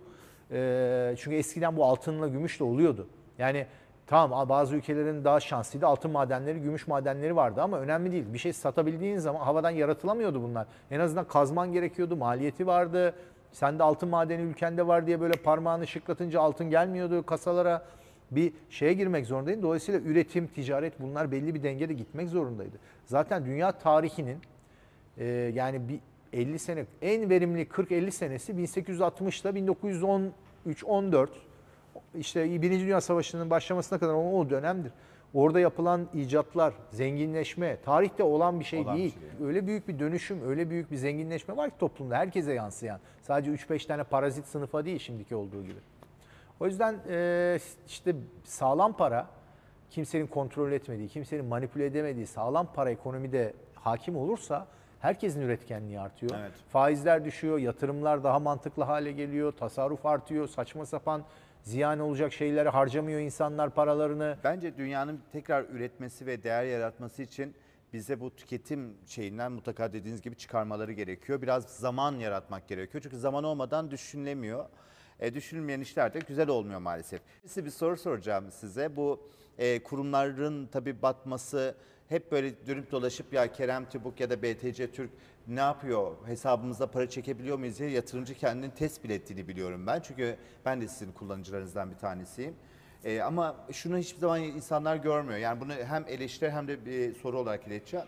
Ee, çünkü eskiden bu altınla gümüşle oluyordu. Yani tamam bazı ülkelerin daha şanslıydı. Altın madenleri, gümüş madenleri vardı ama önemli değil. Bir şey satabildiğin zaman havadan yaratılamıyordu bunlar. En azından kazman gerekiyordu, maliyeti vardı. Sende altın madeni ülkende var diye böyle parmağını şıklatınca altın gelmiyordu kasalara. Bir şeye girmek zorundaydın. Dolayısıyla üretim, ticaret bunlar belli bir dengede gitmek zorundaydı. Zaten dünya tarihinin ee, yani bir 50 sene en verimli 40-50 senesi 1860'da 1913-14 işte Birinci Dünya Savaşı'nın başlamasına kadar o dönemdir. Orada yapılan icatlar, zenginleşme, tarihte olan bir şey Olan bir değil. şey. Öyle büyük bir dönüşüm, öyle büyük bir zenginleşme var ki toplumda herkese yansıyan. Sadece 3-5 tane parazit sınıfa değil şimdiki olduğu gibi. O yüzden e, işte sağlam para, kimsenin kontrol etmediği, kimsenin manipüle edemediği sağlam para ekonomide hakim olursa herkesin üretkenliği artıyor. Evet. Faizler düşüyor, yatırımlar daha mantıklı hale geliyor, tasarruf artıyor, saçma sapan ziyan olacak şeylere harcamıyor insanlar paralarını. Bence dünyanın tekrar üretmesi ve değer yaratması için bize bu tüketim şeyinden mutlaka dediğiniz gibi çıkarmaları gerekiyor. Biraz zaman yaratmak gerekiyor. Çünkü zaman olmadan düşünülemiyor. E, düşünülmeyen işler de güzel olmuyor maalesef. Size bir soru soracağım size. Bu e, kurumların tabii batması hep böyle dönüp dolaşıp ya Kerem Tübük ya da BTC Türk ne yapıyor? Hesabımıza para çekebiliyor muyuz diye yatırımcı kendini test bile ettiğini biliyorum ben. Çünkü ben de sizin kullanıcılarınızdan bir tanesiyim. Ee, ama şunu hiçbir zaman insanlar görmüyor. Yani bunu hem eleştiri hem de bir soru olarak ileteceğim.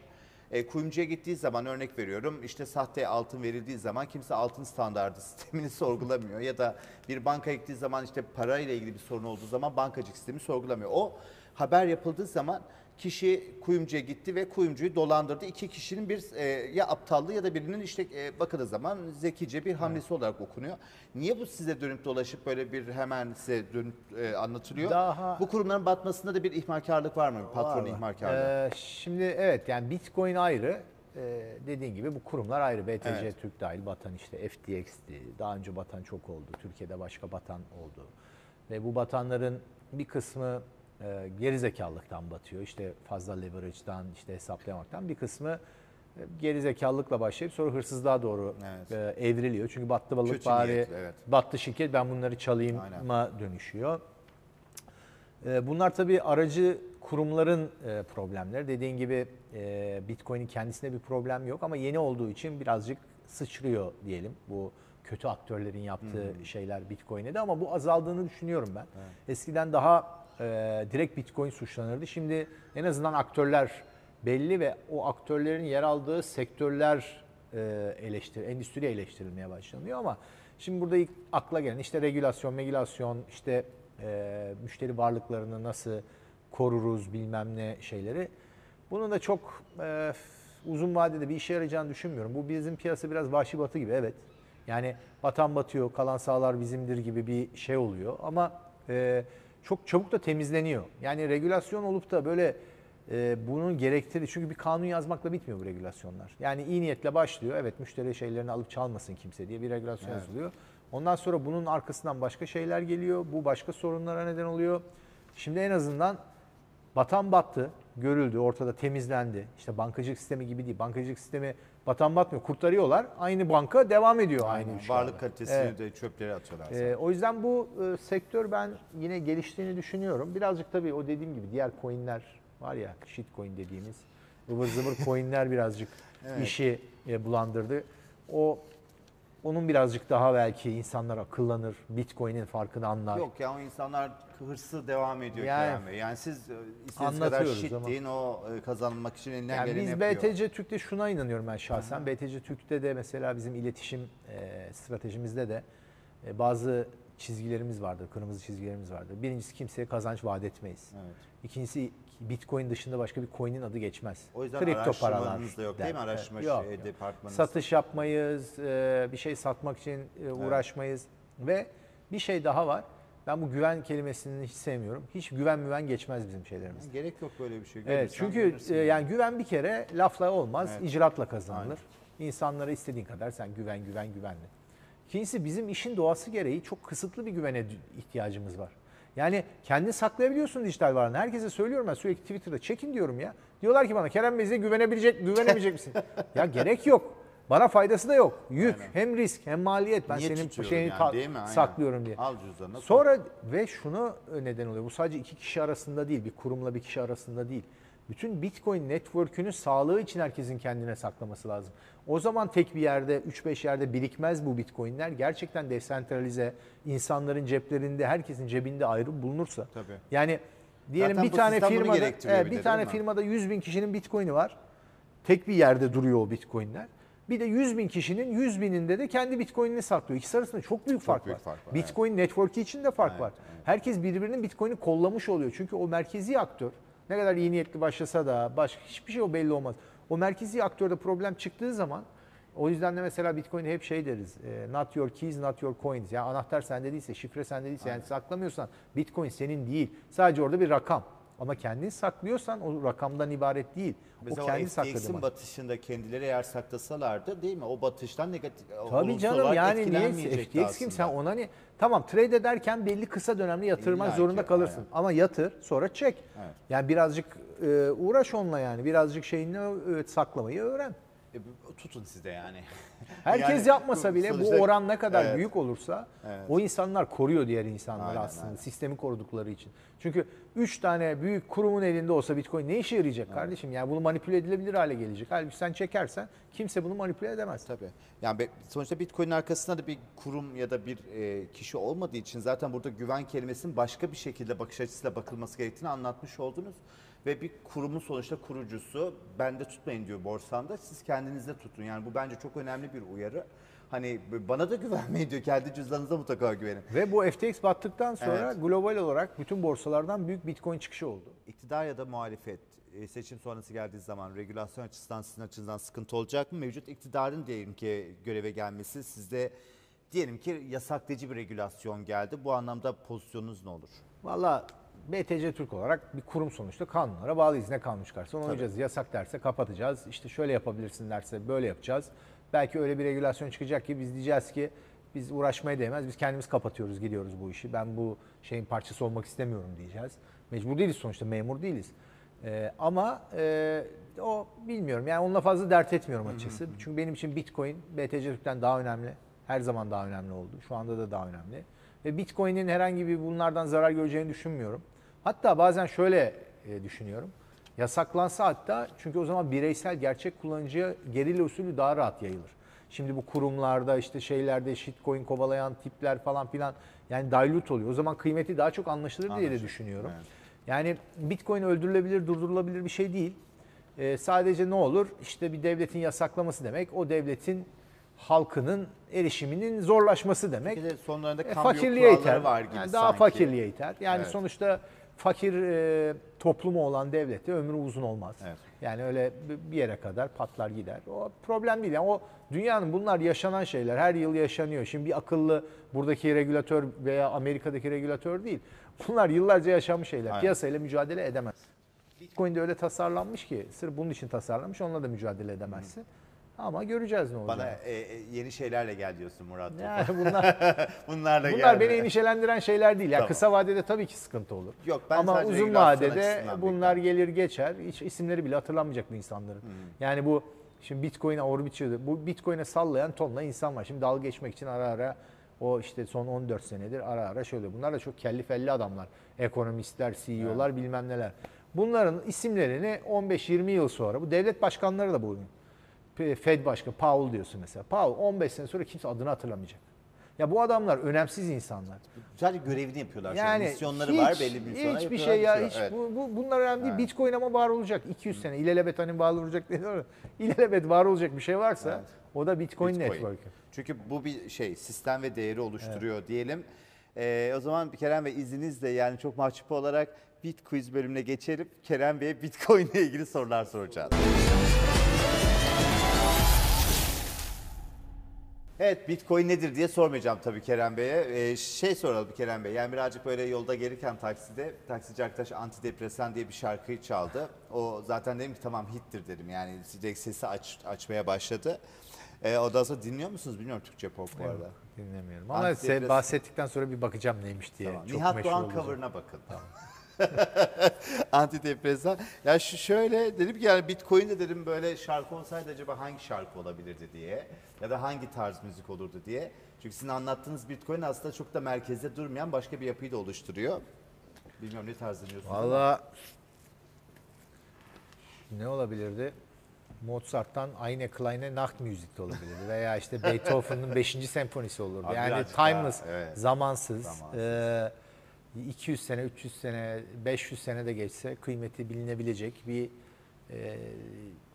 Ee, kuyumcuya gittiği zaman örnek veriyorum işte sahte altın verildiği zaman kimse altın standardı sistemini sorgulamıyor. Ya da bir banka gittiği zaman işte parayla ilgili bir sorun olduğu zaman bankacılık sistemi sorgulamıyor. O haber yapıldığı zaman kişi kuyumcuya gitti ve kuyumcuyu dolandırdı. İki kişinin bir e, ya aptallığı ya da birinin işte e, bakıldığı zaman zekice bir hamlesi olarak okunuyor. Niye bu size dönüp dolaşıp böyle bir hemen size dönüp e, anlatılıyor? Daha- Bu kurumların batmasında da bir ihmalkarlık var mı? Patron ihmalkarlığı. Ee, şimdi evet yani Bitcoin ayrı. Ee, dediğin gibi bu kurumlar ayrı. BTC Evet. Türk dahil batan işte FTX'ti. Daha önce batan çok oldu. Türkiye'de başka batan oldu. Ve bu batanların bir kısmı e, gerizekalılıktan batıyor. İşte fazla leverage'dan, işte hesaplayamaktan. Bir kısmı e, gerizekalılıkla başlayıp sonra hırsızlığa doğru Evet. e, evriliyor. Çünkü battı balık Kötü bari, niyetli, evet. battı şirket ben bunları çalayım'a dönüşüyor. Ee, Bunlar tabii aracı kurumların e, problemleri. Dediğin gibi e, Bitcoin'in kendisinde bir problem yok ama yeni olduğu için birazcık sıçrıyor diyelim. Bu kötü aktörlerin yaptığı şeyler Bitcoin'e de ama bu azaldığını düşünüyorum ben. Eskiden daha e, direkt Bitcoin suçlanırdı. Şimdi en azından aktörler belli ve o aktörlerin yer aldığı sektörler e, eleştir, endüstri eleştirilmeye başlanıyor ama şimdi burada ilk akla gelen işte regülasyon, megülasyon, işte e, müşteri varlıklarını nasıl koruruz bilmem ne şeyleri. Bunun da çok e, uzun vadede bir işe yarayacağını düşünmüyorum. Bu bizim piyasa biraz vahşi batı gibi evet. Yani batan batıyor, kalan sağlar bizimdir gibi bir şey oluyor ama e, çok çabuk da temizleniyor. Yani regülasyon olup da böyle e, bunun gerektirdiği çünkü bir kanun yazmakla bitmiyor bu regülasyonlar. Yani iyi niyetle başlıyor. Evet müşteri şeylerini alıp çalmasın kimse diye bir regülasyon yazılıyor. Ondan sonra bunun arkasından başka şeyler geliyor. Bu başka sorunlara neden oluyor. Şimdi en azından batan battı, görüldü, ortada temizlendi. İşte bankacılık sistemi gibi değil. Bankacılık sistemi batan batmıyor, kurtarıyorlar. Aynı banka devam ediyor aynı üşüğe. Varlık kalitesini Evet. de çöplere atıyorlar. Ee, o yüzden bu e, sektör ben yine geliştiğini düşünüyorum. Birazcık tabii o dediğim gibi diğer coinler var ya shitcoin dediğimiz ıvır zıvır coinler birazcık Evet. işi e, bulandırdı. O onun birazcık daha belki insanlar akıllanır, Bitcoin'in farkını anlar. Yok ya o insanlar hırsı devam ediyor Yani- Bey. Yani siz e, istediğiniz kadar Anlatıyoruz shit ama. deyin o e, kazanmak için elinden Yani geleni biz yapıyor. BTC Türk'te şuna inanıyorum ben şahsen. BTC Türk'te de mesela bizim iletişim e, stratejimizde de e, bazı çizgilerimiz vardır, kırmızı çizgilerimiz vardır. Birincisi kimseye kazanç vaat etmeyiz. Evet. İkincisi Bitcoin dışında başka bir coin'in adı geçmez. O yüzden Kripto araştırmanız da yok der. değil mi? Araştırma Evet, yok, şey, departmanınız. Satış yapmayız, e, bir şey satmak için e, uğraşmayız ve bir şey daha var. Ben bu güven kelimesini hiç sevmiyorum. Hiç güven müven geçmez bizim şeylerimizde. Gerek yok böyle bir şey. Evet Görürsen çünkü görürsün. e, yani güven bir kere lafla olmaz, Evet. icraatla kazanılır. İnsanlara istediğin kadar sen güven güven güvenle. İkincisi bizim işin doğası gereği çok kısıtlı bir güvene ihtiyacımız var. Yani kendini saklayabiliyorsun dijital varlığını. Herkese söylüyorum ben sürekli Twitter'da çekin diyorum ya. Diyorlar ki bana Kerem Bey size güvenebilecek, güvenemeyecek misin? ya gerek yok. Bana faydası da yok. Yük, hem risk hem maliyet. Ben Niye senin şeyini yani, değil mi? Aynen. saklıyorum diye. Al cüzdanını. Sonra ve şunu neden oluyor. Bu sadece iki kişi arasında değil, bir kurumla bir kişi arasında değil. Bütün Bitcoin network'ünün sağlığı için herkesin kendine saklaması lazım. O zaman tek bir yerde, 3-5 yerde birikmez bu Bitcoin'ler. Gerçekten desentralize, insanların ceplerinde, herkesin cebinde ayrı bulunursa. Tabii. Yani diyelim Zaten bir tane firmada evet, bir bir de, tane firmada 100 bin kişinin Bitcoin'i var. Tek bir yerde duruyor o Bitcoin'ler. Bir de 100 bin kişinin 100 bininde de kendi Bitcoin'ini saklıyor. İkisi arasında çok büyük fark büyük var. fark var, Bitcoin network'ü için de fark Evet, var. Herkes birbirinin Bitcoin'i kollamış oluyor. Çünkü o merkezi aktör ne kadar iyi niyetli başlasa da başka hiçbir şey o belli olmaz. O merkezi aktörde problem çıktığı zaman o yüzden de mesela Bitcoin'e hep şey deriz. e, Not your keys, not your coins. Yani anahtar sende değilse, şifre sende değilse yani saklamıyorsan Bitcoin senin değil. Sadece orada bir rakam. Ama kendini saklıyorsan o rakamdan ibaret değil. Mesela o kendi FTX'in batışında kendileri eğer saklasalardı değil mi? O batıştan negatif Tabii canım yani niye FTX kim sen ona ne tamam trade ederken belli kısa dönemli yatırmak İlla ki, zorunda kalırsın aynen. ama yatır sonra çek. Evet. Yani birazcık e, uğraş onunla yani birazcık şeyini evet, saklamayı öğren. E, bu- tutun siz de yani. Herkes Yani yapmasa bile bu sonuçta- oran ne kadar Evet. büyük olursa Evet. o insanlar koruyor diğer insanları Aynen, aslında aynen. sistemi korudukları için. Çünkü 3 tane büyük kurumun elinde olsa Bitcoin ne işe yarayacak kardeşim? Yani bunu manipüle edilebilir hale gelecek. Halbuki sen çekersen kimse bunu manipüle edemez. Tabii. Yani sonuçta Bitcoin'in arkasında da bir kurum ya da bir e, kişi olmadığı için zaten burada güven kelimesinin başka bir şekilde bakış açısıyla bakılması gerektiğini anlatmış oldunuz. Ve bir kurumun sonuçta kurucusu bende tutmayın diyor borsamda siz kendinizde tutun. Yani bu bence çok önemli bir uyarı. Hani bana da güvenmeyin diyor kendi cüzdanınıza mutlaka güvenin. Ve bu FTX battıktan sonra Evet. global olarak bütün borsalardan büyük Bitcoin çıkışı oldu. İktidar ya da muhalefet e, seçim sonrası geldiği zaman regülasyon açısından sizin açınızdan sıkıntı olacak mı? Mevcut iktidarın diyelim ki göreve gelmesi sizde diyelim ki yasaklayıcı bir regülasyon geldi. Bu anlamda pozisyonunuz ne olur? Valla BTC Türk olarak bir kurum sonuçta kanunlara bağlıyız. Ne kanun çıkarsa onu uyacağız. Yasak derse kapatacağız. İşte şöyle yapabilirsin derse böyle yapacağız. Belki öyle bir regülasyon çıkacak ki biz diyeceğiz ki biz uğraşmaya değmez. Biz kendimiz kapatıyoruz, gidiyoruz bu işi. Ben bu şeyin parçası olmak istemiyorum diyeceğiz. Mecbur değiliz sonuçta, memur değiliz. Ee, ama e, o bilmiyorum. Yani onunla fazla dert etmiyorum açıkçası. Çünkü benim için Bitcoin BTC Türk'ten daha önemli. Her zaman daha önemli oldu. Şu anda da daha önemli. Ve Bitcoin'in herhangi bir bunlardan zarar göreceğini düşünmüyorum. Hatta bazen şöyle e, düşünüyorum. Yasaklansa hatta çünkü o zaman bireysel gerçek kullanıcıya gerilla usulü daha rahat yayılır. Şimdi bu kurumlarda işte şeylerde shitcoin kovalayan tipler falan filan yani dilute oluyor. O zaman kıymeti daha çok anlaşılır diye de Anlaşılır, düşünüyorum. evet. Yani Bitcoin öldürülebilir, durdurulabilir bir şey değil. Ee, sadece ne olur? İşte bir devletin yasaklaması demek o devletin halkının erişiminin zorlaşması demek. Bir de sonlarında E, fakirliğe iter. var gibi yani daha sanki. fakirliğe iter. Yani Evet. sonuçta fakir e, toplumu olan devlette ömrü uzun olmaz. Evet. Yani öyle bir yere kadar patlar gider. O problem değil. Yani o dünyanın bunlar yaşanan şeyler. Her yıl yaşanıyor. Şimdi bir akıllı buradaki regülatör veya Amerika'daki regülatör değil. Bunlar yıllarca yaşanmış şeyler. Aynen. Piyasayla mücadele edemez. Bitcoin de öyle tasarlanmış ki sırf bunun için tasarlanmış. Onunla da mücadele edemezsin. Ama göreceğiz ne olacak. Bana e, e, yeni şeylerle gel diyorsun Murat. yani bunlar Bunlarla Bunlar gelme. beni endişelendiren şeyler değil. Yani Tamam. kısa vadede tabii ki sıkıntı olur. Yok, ben Ama uzun vadede bunlar gelir geçer. Hiç isimleri bile hatırlanmayacak bu insanların. Yani bu şimdi Bitcoin'e orbit Bu Bitcoin'e sallayan tonla insan var. Şimdi dalga geçmek için ara ara o işte son 14 senedir ara ara şöyle. Bunlar da çok kelli felli adamlar. Ekonomistler, CEO'lar bilmem neler. Bunların isimlerini 15-20 yıl sonra bu devlet başkanları da bugün. Fed Başkanı Powell diyorsun mesela. Powell 15 sene sonra kimse adını hatırlamayacak. Ya bu adamlar önemsiz insanlar. Sadece görevini yapıyorlar. Yani Yani misyonları hiç, var belli bir misyona Hiçbir şey ya hiç Evet. bu, bu, bunlar önemli değil. Evet. Bitcoin ama var olacak 200 sene. İlelebet hani var olacak ama ilelebet var olacak bir şey varsa Evet. o da Bitcoin, Bitcoin. network'ü. Çünkü bu bir şey sistem ve değeri oluşturuyor diyelim. Ee, o zaman Kerem Bey izninizle yani çok mahcup olarak Bitquiz bölümüne geçelim. Kerem Bey'e Bitcoin ile ilgili sorular soracağız. Evet Bitcoin nedir diye sormayacağım tabii Kerem Bey'e. Ee, şey soralım Kerem Bey. Yani birazcık böyle yolda gelirken takside taksici arkadaş antidepresan diye bir şarkıyı çaldı. O zaten dedim ki tamam hittir dedim. Yani direkt sesi aç, açmaya başladı. E, ondan sonra dinliyor musunuz? Bilmiyorum Türkçe pop bu arada. Dinlemiyorum ama Antidepresan- bahsettikten sonra bir bakacağım neymiş diye. Tamam. Çok Nihat meşhur Doğan cover'ına bakın. Antidepresan. Ya şu şöyle dedim ki yani Bitcoin'de dedim böyle şarkı olsaydı acaba hangi şarkı olabilirdi diye ya da hangi tarz müzik olurdu diye. Çünkü sizin anlattığınız Bitcoin aslında çok da merkezde durmayan başka bir yapıyı da oluşturuyor. Bilmiyorum ne tarz dinliyorsunuz. Valla ne olabilirdi? Mozart'tan Eine kleine Nachtmusik de olabilirdi. Veya işte Beethoven'ın 5. senfonisi olurdu. Abi yani daha, timeless, evet. zamansız. Zamansız. Ee, 200 sene, 300 sene, 500 sene de geçse kıymeti bilinebilecek bir e,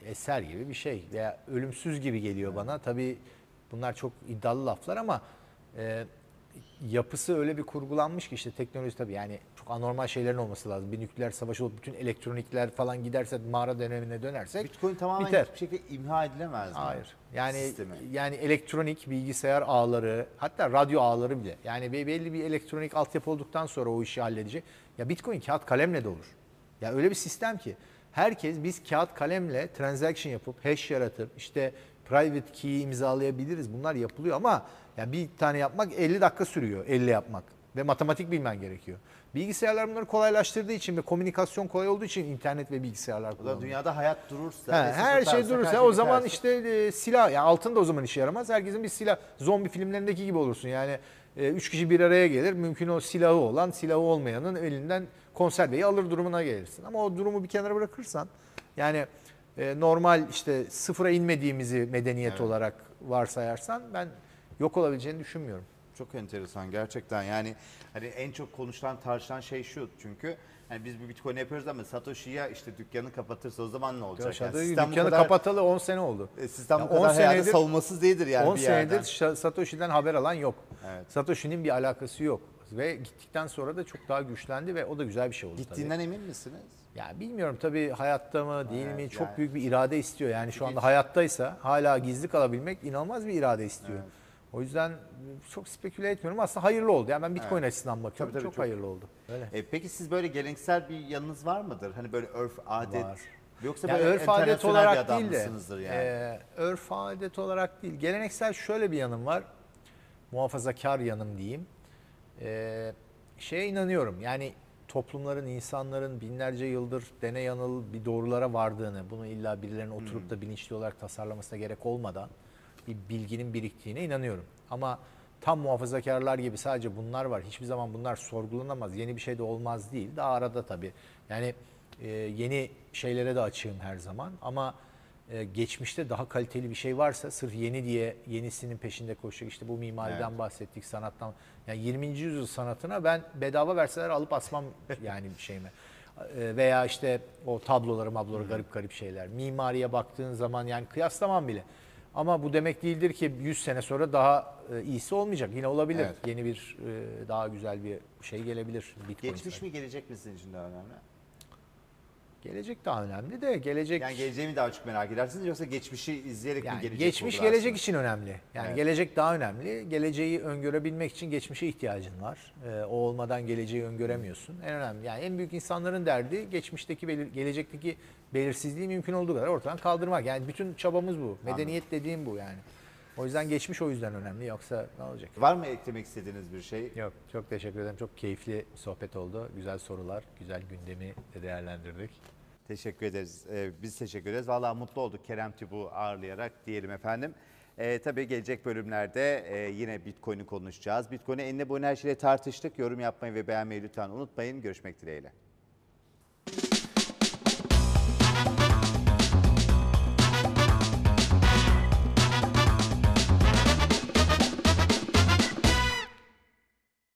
eser gibi bir şey. Veya ölümsüz gibi geliyor bana. Tabii bunlar çok iddialı laflar ama e, yapısı öyle bir kurgulanmış ki işte teknoloji tabii yani çok anormal şeylerin olması lazım. Bir nükleer savaş olup bütün elektronikler falan giderse mağara dönemine dönersek Bitcoin tamamen biter. hiçbir şekilde imha edilemez mi? Hayır. Yani Sistemi. yani elektronik bilgisayar ağları, hatta radyo ağları bile. Yani be- belli bir elektronik altyapı olduktan sonra o işi halledecek. Ya Bitcoin kağıt kalemle de olur. Ya öyle bir sistem ki herkes biz kağıt kalemle transaction yapıp hash yaratıp işte private key imzalayabiliriz. Bunlar yapılıyor ama ya bir tane yapmak 50 dakika sürüyor. 50 yapmak ve matematik bilmen gerekiyor. Bilgisayarlar bunları kolaylaştırdığı için ve komünikasyon kolay olduğu için internet ve bilgisayarlar kullanılıyor. dünyada hayat durursa, He, her şey durursa her o zaman işte e, silah ya altın da o zaman işe yaramaz. Herkesin bir silah zombi filmlerindeki gibi olursun. Yani e, üç kişi bir araya gelir. Mümkün o silahı olan, silahı olmayanın elinden konserveyi alır durumuna gelirsin. Ama o durumu bir kenara bırakırsan yani e, normal işte sıfıra inmediğimizi medeniyet Evet. olarak varsayarsan ben yok olabileceğini düşünmüyorum. Çok enteresan gerçekten yani hani en çok konuşulan tartışılan şey şu çünkü hani biz bu Bitcoin yapıyoruz ama Satoshi'ye işte dükkanı kapatırsa o zaman ne olacak? Aşağıda Yani dükkanı kadar, kapatalı 10 sene oldu. e, sistem Ya bu kadar 10 herhalde senedir- savunmasız değildir yani 10 bir yerden. senedir Sa- Satoshi'den haber alan yok. Evet. Satoshi'nin bir alakası yok. Ve gittikten sonra da çok daha güçlendi ve o da güzel bir şey oldu Gittiğinden emin misiniz? Ya bilmiyorum tabii hayatta mı değil mi Evet, çok yani- büyük bir irade istiyor. Yani şu anda hayattaysa hala gizli kalabilmek inanılmaz bir irade istiyor. Evet. O yüzden çok speküle etmiyorum. Aslında hayırlı oldu. Yani ben Bitcoin Evet. açısından bakıyorum. Tabii, tabii, çok, çok. hayırlı oldu. Öyle. E, peki siz böyle geleneksel bir yanınız var mıdır? Hani böyle örf, adet Var. yoksa Ya böyle örf adet olarak değil de yani? e, örf adet olarak değil. Geleneksel şöyle bir yanım var. Muhafazakar yanım diyeyim. E, şeye inanıyorum. Yani toplumların, insanların binlerce yıldır dene yanıl bir doğrulara vardığını, bunu illa birilerinin oturup da bilinçli olarak tasarlamasına gerek olmadan bir bilginin biriktiğine inanıyorum. Ama tam muhafazakarlar gibi sadece bunlar var. Hiçbir zaman bunlar sorgulanamaz. Yeni bir şey de olmaz değil. Daha arada tabii. Yani e, yeni şeylere de açığım her zaman. Ama e, geçmişte daha kaliteli bir şey varsa sırf yeni diye yenisinin peşinde koşacak. İşte bu mimariden Evet. bahsettik, sanattan. Yani 20. yüzyıl sanatına ben bedava verseler alıp asmam yani bir şeyime. E, Veya işte o tabloları, mabloları garip garip şeyler. Mimariye baktığın zaman yani kıyaslamam bile. Ama bu demek değildir ki 100 sene sonra daha e, iyisi olmayacak. Yine olabilir. Evet. Yeni bir e, daha güzel bir şey gelebilir. Bitcoin Geçmiş mi gelecek mi sizin için daha önemli? Gelecek daha önemli de gelecek Yani geleceği mi daha çok merak edersiniz yoksa geçmişi izleyerek mi yani gelecek geçmiş gelecek aslında? için önemli. Yani Evet. gelecek daha önemli. Geleceği öngörebilmek için geçmişe ihtiyacın var. Ee, o olmadan geleceği öngöremiyorsun. En önemli yani en büyük insanların derdi geçmişteki belir- gelecekteki belirsizliği mümkün olduğu kadar ortadan kaldırmak. Yani bütün çabamız bu. Medeniyet dediğim bu yani. O yüzden geçmiş o yüzden önemli. Yoksa ne olacak? Var mı eklemek istediğiniz bir şey? Yok çok teşekkür ederim. Çok keyifli sohbet oldu. Güzel sorular, güzel gündemi de değerlendirdik. Teşekkür ederiz. Ee, biz teşekkür ederiz. Vallahi mutlu olduk Kerem Tübü ağırlayarak diyelim efendim. Ee, tabii gelecek bölümlerde e, yine Bitcoin'i konuşacağız. Bitcoin'i enine boyuna her şeyle tartıştık. Yorum yapmayı ve beğenmeyi lütfen unutmayın. Görüşmek dileğiyle.